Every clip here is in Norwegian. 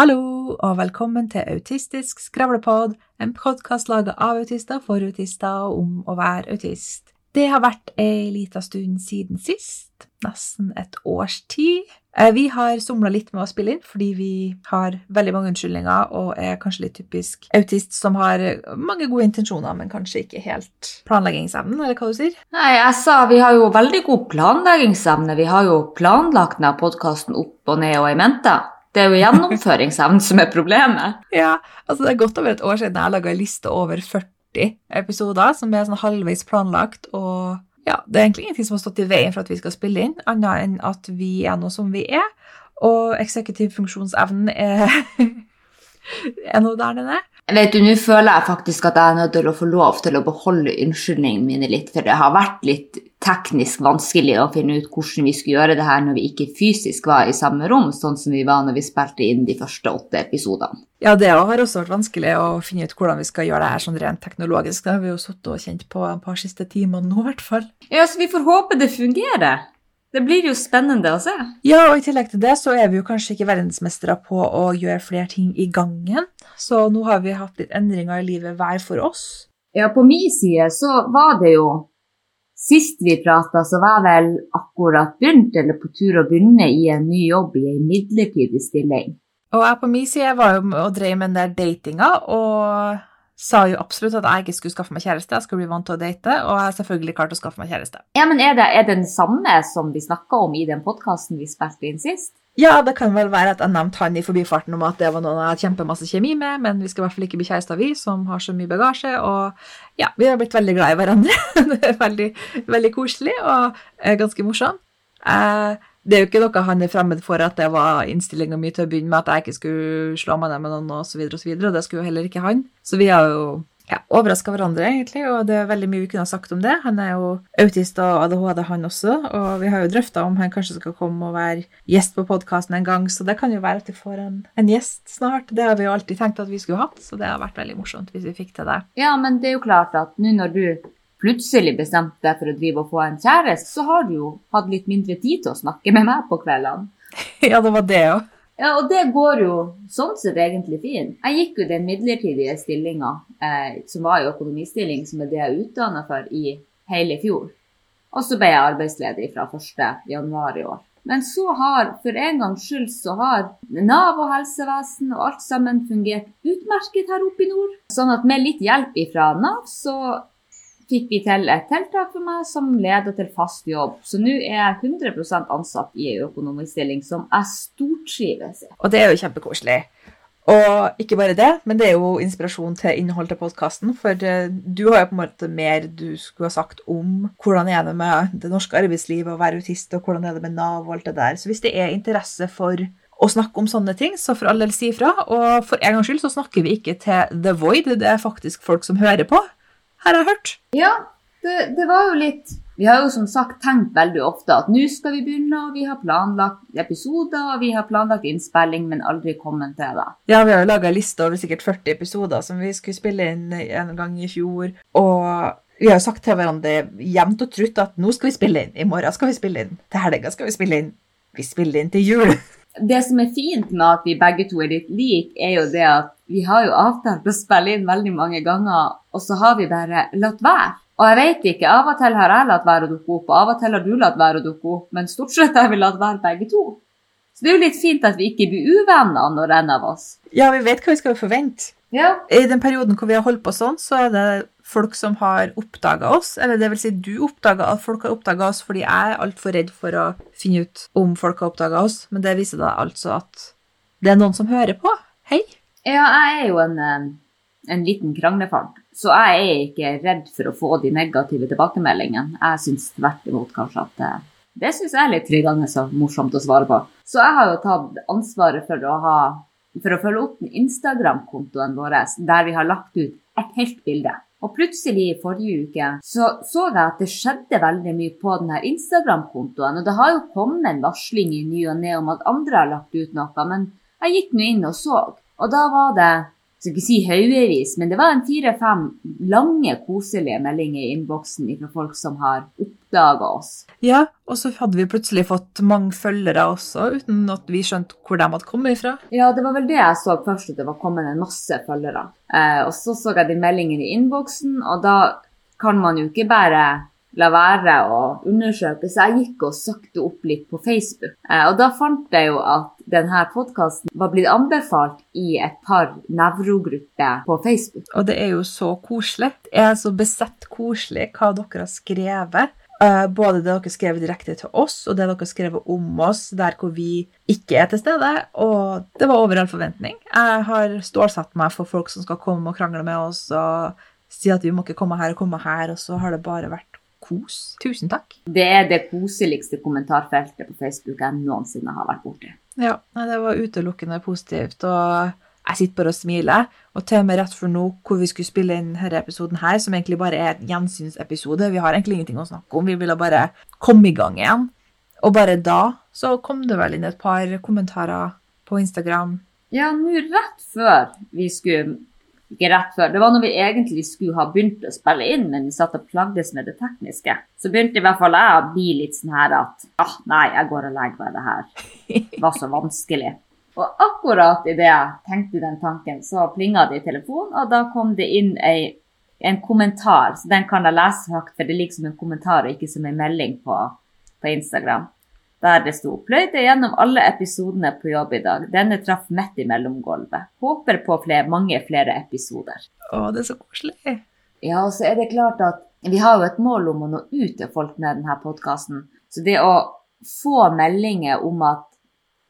Hallo, og velkommen til Autistisk skravlepod, en podkast laga av autister for autister og om å være autist. Det har vært ei lita stund siden sist, nesten et års tid. Eh, Vi har somla litt med å spille inn fordi vi har veldig mange unnskyldninger og er kanskje litt typisk autist som har mange gode intensjoner, men kanskje ikke helt planleggingsevnen, eller hva du sier. Nei, jeg sa vi har jo veldig god planleggingsevne. Vi har jo planlagt denne podkasten opp og ned og i mente. Det er jo gjennomføringsevnen som er problemet. Ja, altså det er godt over et år siden jeg laga ei liste over 40 episoder, som er sånn halvveis planlagt, og ja, det er egentlig ingenting som har stått i veien for at vi skal spille inn, annet enn at vi er noe som vi er, og eksekutiv funksjonsevnen er, er noe der den er. Vet du, Nå føler jeg faktisk at jeg er nødt til å få lov til å beholde unnskyldningene mine litt, for det har vært litt teknisk vanskelig å finne ut hvordan vi skulle gjøre det her når vi ikke fysisk var i samme rom, sånn som vi var når vi spilte inn de første åtte episodene. Ja, det har også vært vanskelig å finne ut hvordan vi skal gjøre det her sånn rent teknologisk. Det har vi jo sittet og kjent på en par siste timer nå, i hvert fall. Ja, så vi får håpe det fungerer. Det blir jo spennende å se. Ja, og i tillegg til det så er vi jo kanskje ikke verdensmestere på å gjøre flere ting i gangen. Så nå har vi hatt litt endringer i livet hver for oss. Ja, på min side så var det jo Sist vi prata, så var jeg vel akkurat begynt, eller på tur å begynne i en ny jobb i en midlertidig stilling. Og jeg på min side var jo og drev med den der datinga, og sa jo absolutt at jeg ikke skulle skaffe meg kjæreste, jeg skulle bli vant til å date, og jeg har selvfølgelig klart å skaffe meg kjæreste. Ja, men er det, er det den samme som vi snakka om i den podkasten vi spilte inn sist? Ja, det kan vel være at jeg nevnte han i forbifarten om at det var noen jeg hadde kjempemasse kjemi med, men vi skal i hvert fall ikke bli kjærester, vi, som har så mye bagasje, og ja, vi har blitt veldig glad i hverandre. det er veldig, veldig koselig og ganske morsomt. Eh, det er jo ikke noe han er fremmed for at det var innstillinga mi til å begynne med at jeg ikke skulle slå meg ned med noen osv., og, så videre, og det skulle jo heller ikke han. Så vi har jo ja, overraska hverandre, egentlig, og det er veldig mye vi kunne ha sagt om det. Han er jo autist og ADHD, han også, og vi har jo drøfta om han kanskje skal komme og være gjest på podkasten en gang, så det kan jo være at vi får en, en gjest snart. Det har vi jo alltid tenkt at vi skulle hatt, så det har vært veldig morsomt hvis vi fikk til det. Ja, men det er jo klart at nå når du plutselig bestemte deg for å drive og få en kjæreste, så har du jo hatt litt mindre tid til å snakke med meg på kveldene. ja, det var det òg. Ja, og det går jo sånn sett egentlig fint. Jeg gikk jo den midlertidige stillinga, eh, som var jo økonomistilling, som er det jeg er utdanna for, i hele fjor. Og så ble jeg arbeidsledig fra 1. januar i år. Men så har, for en gangs skyld, så har Nav og helsevesen og alt sammen fungert utmerket her oppe i nord. Sånn at med litt hjelp fra Nav, så fikk vi til et tiltak for meg som leder til fast jobb. Så nå er jeg 100% ansatt i en økonomistilling som jeg stortrives i. Og det er jo kjempekoselig. Og ikke bare det, men det er jo inspirasjon til innhold til podkasten. For eh, du har jo på en måte mer du skulle ha sagt om hvordan er det med det norske arbeidslivet å være autist, og hvordan er det med Nav og alt det der. Så hvis det er interesse for å snakke om sånne ting, så for all del si ifra. Og for en gangs skyld så snakker vi ikke til The Void, det er faktisk folk som hører på. Har jeg hørt. Ja, det, det var jo litt Vi har jo som sagt tenkt veldig ofte at nå skal vi begynne, og vi har planlagt episoder, og vi har planlagt innspilling, men aldri kommet til det. Ja, vi har jo laga liste over sikkert 40 episoder som vi skulle spille inn en gang i fjor. Og vi har jo sagt til hverandre jevnt og trutt at nå skal vi spille inn. I morgen skal vi spille inn. Til helga skal vi spille inn. Vi spiller inn til jul. Det som er fint med at vi begge to er litt like, er jo det at vi har jo avtalt å spille inn veldig mange ganger, og så har vi bare latt være. Og jeg vet ikke, av og til har jeg latt være å dukke opp, og av og til har du latt være å dukke opp, men stort sett har vi latt være begge to. Så det er jo litt fint at vi ikke blir uvenner når en av oss. Ja, vi vet hva vi skal forvente. Ja. I den perioden hvor vi har holdt på sånn, så er det folk som har oppdaga oss. Eller det vil si, du oppdaga at folk har oppdaga oss fordi jeg er altfor redd for å finne ut om folk har oppdaga oss. Men det viser da altså at det er noen som hører på. Hei. Ja, jeg er jo en, en liten kranglefant, så jeg er ikke redd for å få de negative tilbakemeldingene. Jeg syns tvert imot kanskje at det, det synes jeg er litt tryggende og morsomt å svare på. Så jeg har jo tatt ansvaret for å, ha, for å følge opp Instagram-kontoen vår, der vi har lagt ut et helt bilde. Og plutselig i forrige uke så, så jeg at det skjedde veldig mye på denne Instagram-kontoen. Og det har jo kommet en varsling i ny og ne om at andre har lagt ut noe, men jeg gikk nå inn og så. Og da var det skal ikke si haugevis, men det var en fire-fem lange, koselige meldinger i innboksen fra folk som har oppdaga oss. Ja, og så hadde vi plutselig fått mange følgere også, uten at vi skjønte hvor de hadde kommet ifra. Ja, det var vel det jeg så først, at det var kommet en masse følgere. Eh, og så så jeg de meldingene i innboksen, og da kan man jo ikke bare la være å undersøke, så jeg gikk og søkte opp litt på Facebook. Eh, og da fant jeg jo at denne podkasten var blitt anbefalt i et par nevrogrupper på Facebook. Og det er jo så koselig. Det er så besett koselig hva dere har skrevet. Uh, både det dere har skrevet direkte til oss, og det dere har skrevet om oss der hvor vi ikke er til stede. Og det var over all forventning. Jeg har stålsatt meg for folk som skal komme og krangle med oss og si at vi må ikke komme her og komme her, og så har det bare vært kos. Tusen takk. Det er det koseligste kommentarfeltet på Facebook jeg noensinne har vært borti. Ja, det var utelukkende positivt. og jeg sitter bare og smiler. Og til og med rett før nå, hvor vi skulle spille inn denne episoden her, som egentlig bare er en gjensynsepisode, vi har egentlig ingenting å snakke om, vi ville bare komme i gang igjen. Og bare da så kom det vel inn et par kommentarer på Instagram. Ja, nå rett før vi skulle ikke rett før. Det var når vi egentlig skulle ha begynt å spille inn, men vi satt og plagdes med det tekniske. Så begynte i hvert fall jeg å bli litt sånn her at ah, nei, jeg går og legger meg, det her det var så vanskelig. Og akkurat idet jeg tenkte den tanken, så plinga det i telefonen, og da kom det inn ei, en kommentar. Så den kan jeg lese høyt, for det er liksom en kommentar og ikke som en melding på, på Instagram der det sto 'Pløyde gjennom alle episodene på jobb i dag. Denne traff midt i mellomgulvet. Håper på flere, mange flere episoder'. Å, det er så koselig. Ja, og så er det klart at vi har jo et mål om å nå ut til folk med denne podkasten. Så det å få meldinger om at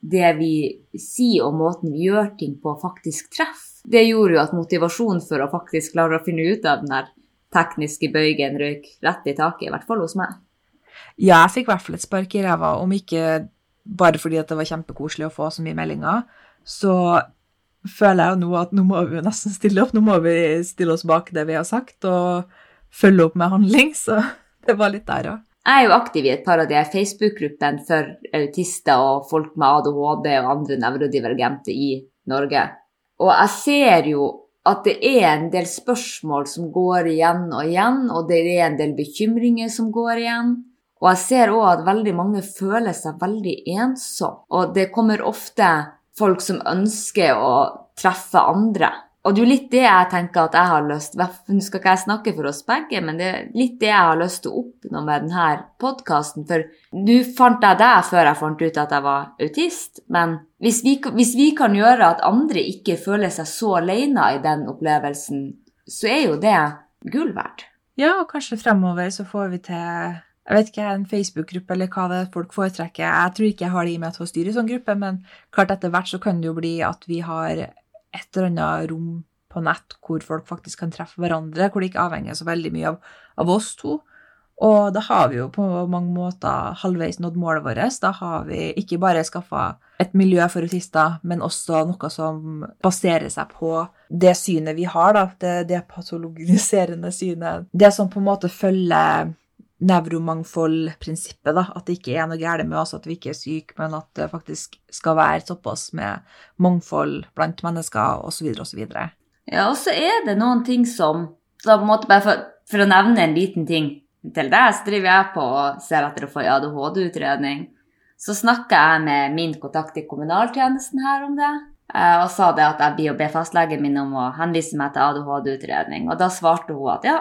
det vi sier og måten vi gjør ting på, faktisk treffer, det gjorde jo at motivasjonen for å faktisk klare å finne ut av den tekniske bøygen røyk rett i taket, i hvert fall hos meg. Ja, jeg fikk i hvert fall et spark i ræva, om ikke bare fordi det var kjempekoselig å få så mye meldinger, så føler jeg jo nå at nå må vi jo nesten stille opp. Nå må vi stille oss bak det vi har sagt, og følge opp med handling. Så det var litt der òg. Jeg er jo aktiv i et par av de Facebook-gruppene for autister og folk med ADHD og andre nevrodivergente i Norge. Og jeg ser jo at det er en del spørsmål som går igjen og igjen, og det er en del bekymringer som går igjen. Og jeg ser òg at veldig mange føler seg veldig ensom. Og det kommer ofte folk som ønsker å treffe andre. Og det er jo litt det jeg tenker at jeg har lyst Nå skal ikke jeg snakke for oss begge, men det er litt det jeg har lyst til å oppnå med denne podkasten. For nå fant jeg deg før jeg fant ut at jeg var autist. Men hvis vi, hvis vi kan gjøre at andre ikke føler seg så alene i den opplevelsen, så er jo det gull verdt. Ja, og kanskje fremover så får vi til jeg vet ikke, en Facebook-gruppe eller hva det er folk foretrekker. Jeg tror ikke jeg har det i meg til å styre sånn gruppe, men klart etter hvert så kan det jo bli at vi har et eller annet rom på nett hvor folk faktisk kan treffe hverandre, hvor det ikke avhenger så veldig mye av, av oss to. Og da har vi jo på mange måter halvveis nådd målet vårt. Da har vi ikke bare skaffa et miljø for autister, men også noe som baserer seg på det synet vi har, da. Det, det patologiserende synet. Det som på en måte følger nevromangfoldprinsippet, da. At det ikke er noe galt med oss, at vi ikke er syke, men at det faktisk skal være såpass med mangfold blant mennesker, osv., osv. Ja, og så er det noen ting som så på en måte bare for, for, å nevne en liten ting til deg, så driver jeg på og ser etter å få ADHD-utredning. Så snakka jeg med min kontakt i kommunaltjenesten her om det. Eh, og sa det at jeg blir å be fastlegen min om å henvise meg til ADHD-utredning. Og da svarte hun at ja,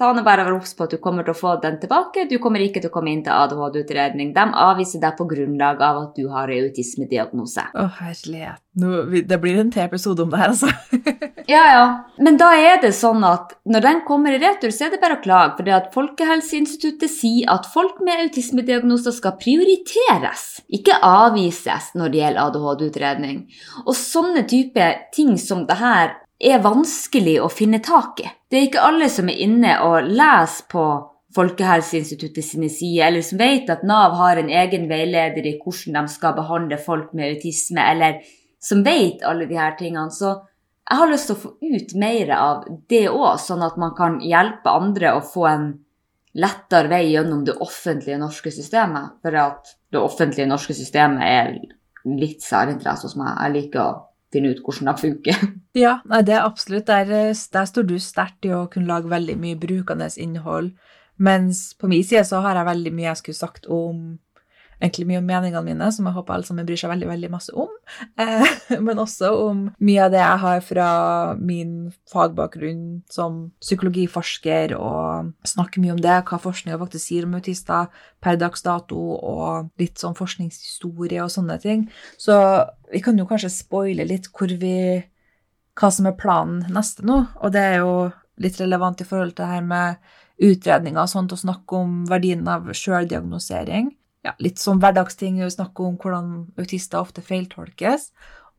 Ta nå bare vær obs på at du kommer til å få den tilbake. Du kommer ikke til å komme inn til ADHD-utredning. De avviser deg på grunnlag av at du har autismediagnose. Å, herlighet. Nå, det blir en til episode om det her, altså. ja, ja. Men da er det sånn at når den kommer i retur, så er det bare å klage. For det at Folkehelseinstituttet sier at folk med autismediagnoser skal prioriteres, ikke avvises når det gjelder ADHD-utredning. Og sånne type ting som det her er vanskelig å finne tak i. Det er ikke alle som er inne og leser på Folkehelseinstituttet sine sider, eller som vet at Nav har en egen veileder i hvordan de skal behandle folk med autisme, eller som vet alle her tingene. Så jeg har lyst til å få ut mer av det òg, sånn at man kan hjelpe andre å få en lettere vei gjennom det offentlige norske systemet. For at det offentlige norske systemet er litt særinteresse hos meg. Jeg liker å finne ut hvordan de funker. Ja, nei, det er absolutt. Der, der står du sterkt i å kunne lage veldig mye brukende innhold. Mens på min side så har jeg veldig mye jeg skulle sagt om egentlig mye om meningene mine, som jeg håper alle sammen bryr seg veldig veldig masse om. Eh, men også om mye av det jeg har fra min fagbakgrunn som psykologiforsker, og snakker mye om det, hva forskninga faktisk sier om autister per dags dato, og litt sånn forskningshistorie og sånne ting. Så vi kan jo kanskje spoile litt hvor vi hva som er planen neste nå, og det er jo litt relevant i forhold til det her med utredninger og sånt, og snakke om verdien av sjøldiagnosering. Ja, litt sånn hverdagsting, Vi snakke om hvordan autister ofte feiltolkes.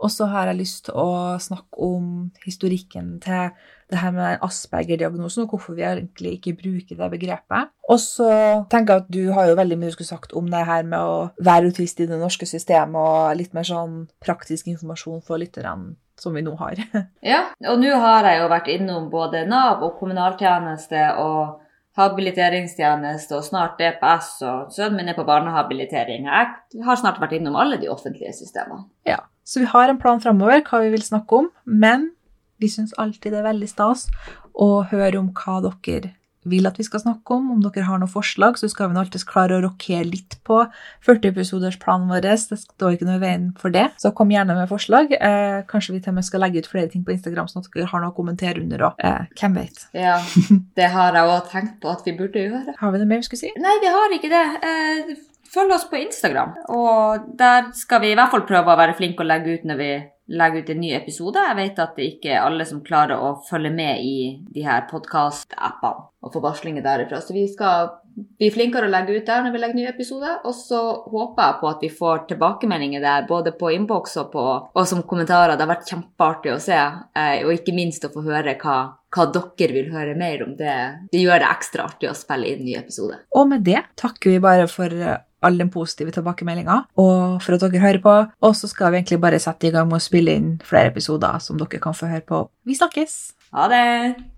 Og så har jeg lyst til å snakke om historikken til det her med Asperger-diagnosen, og hvorfor vi egentlig ikke bruker det begrepet. Og så tenker jeg at du har jo veldig mye du skulle sagt om det her med å være autist i det norske systemet, og litt mer sånn praktisk informasjon for lytterne som vi nå har. ja, og nå har jeg jo vært innom både Nav og kommunaltjeneste og habiliteringstjeneste og snart DPS, og sønnen min er på barnehabilitering. Jeg har snart vært innom alle de offentlige systemene. Ja, så vi har en plan framover hva vi vil snakke om, men vi syns alltid det er veldig stas å høre om hva dere vil at vi skal snakke om. Om dere har noen forslag, så skal vi alltid klare å rokere litt på 40-episoders-planen vår. Det står ikke noe i veien for det. Så kom gjerne med forslag. Eh, kanskje vi til og med skal legge ut flere ting på Instagram, sånn at dere har noe å kommentere under òg. Eh, hvem vet? Ja, det har jeg òg tenkt på at vi burde gjøre. Har vi noe mer vi skulle si? Nei, vi har ikke det. Eh, følg oss på Instagram, og der skal vi i hvert fall prøve å være flinke og legge ut når vi legger ut en ny episode. Jeg vet at det ikke er alle som klarer å følge med i de her podkast-appene og få varslinger derifra. Så vi skal bli flinkere å legge ut der når vi legger nye episoder. Og så håper jeg på at vi får tilbakemeldinger der, både på innboks og, og som kommentarer. Det har vært kjempeartig å se, eh, og ikke minst å få høre hva, hva dere vil høre mer om. Det, det gjør det ekstra artig å spille inn nye episoder. Og med det takker vi bare for all den positive tilbakemeldinga, og for at dere hører på. Og så skal vi egentlig bare sette i gang med å spille inn flere episoder som dere kan få høre på. Vi snakkes! Ha det!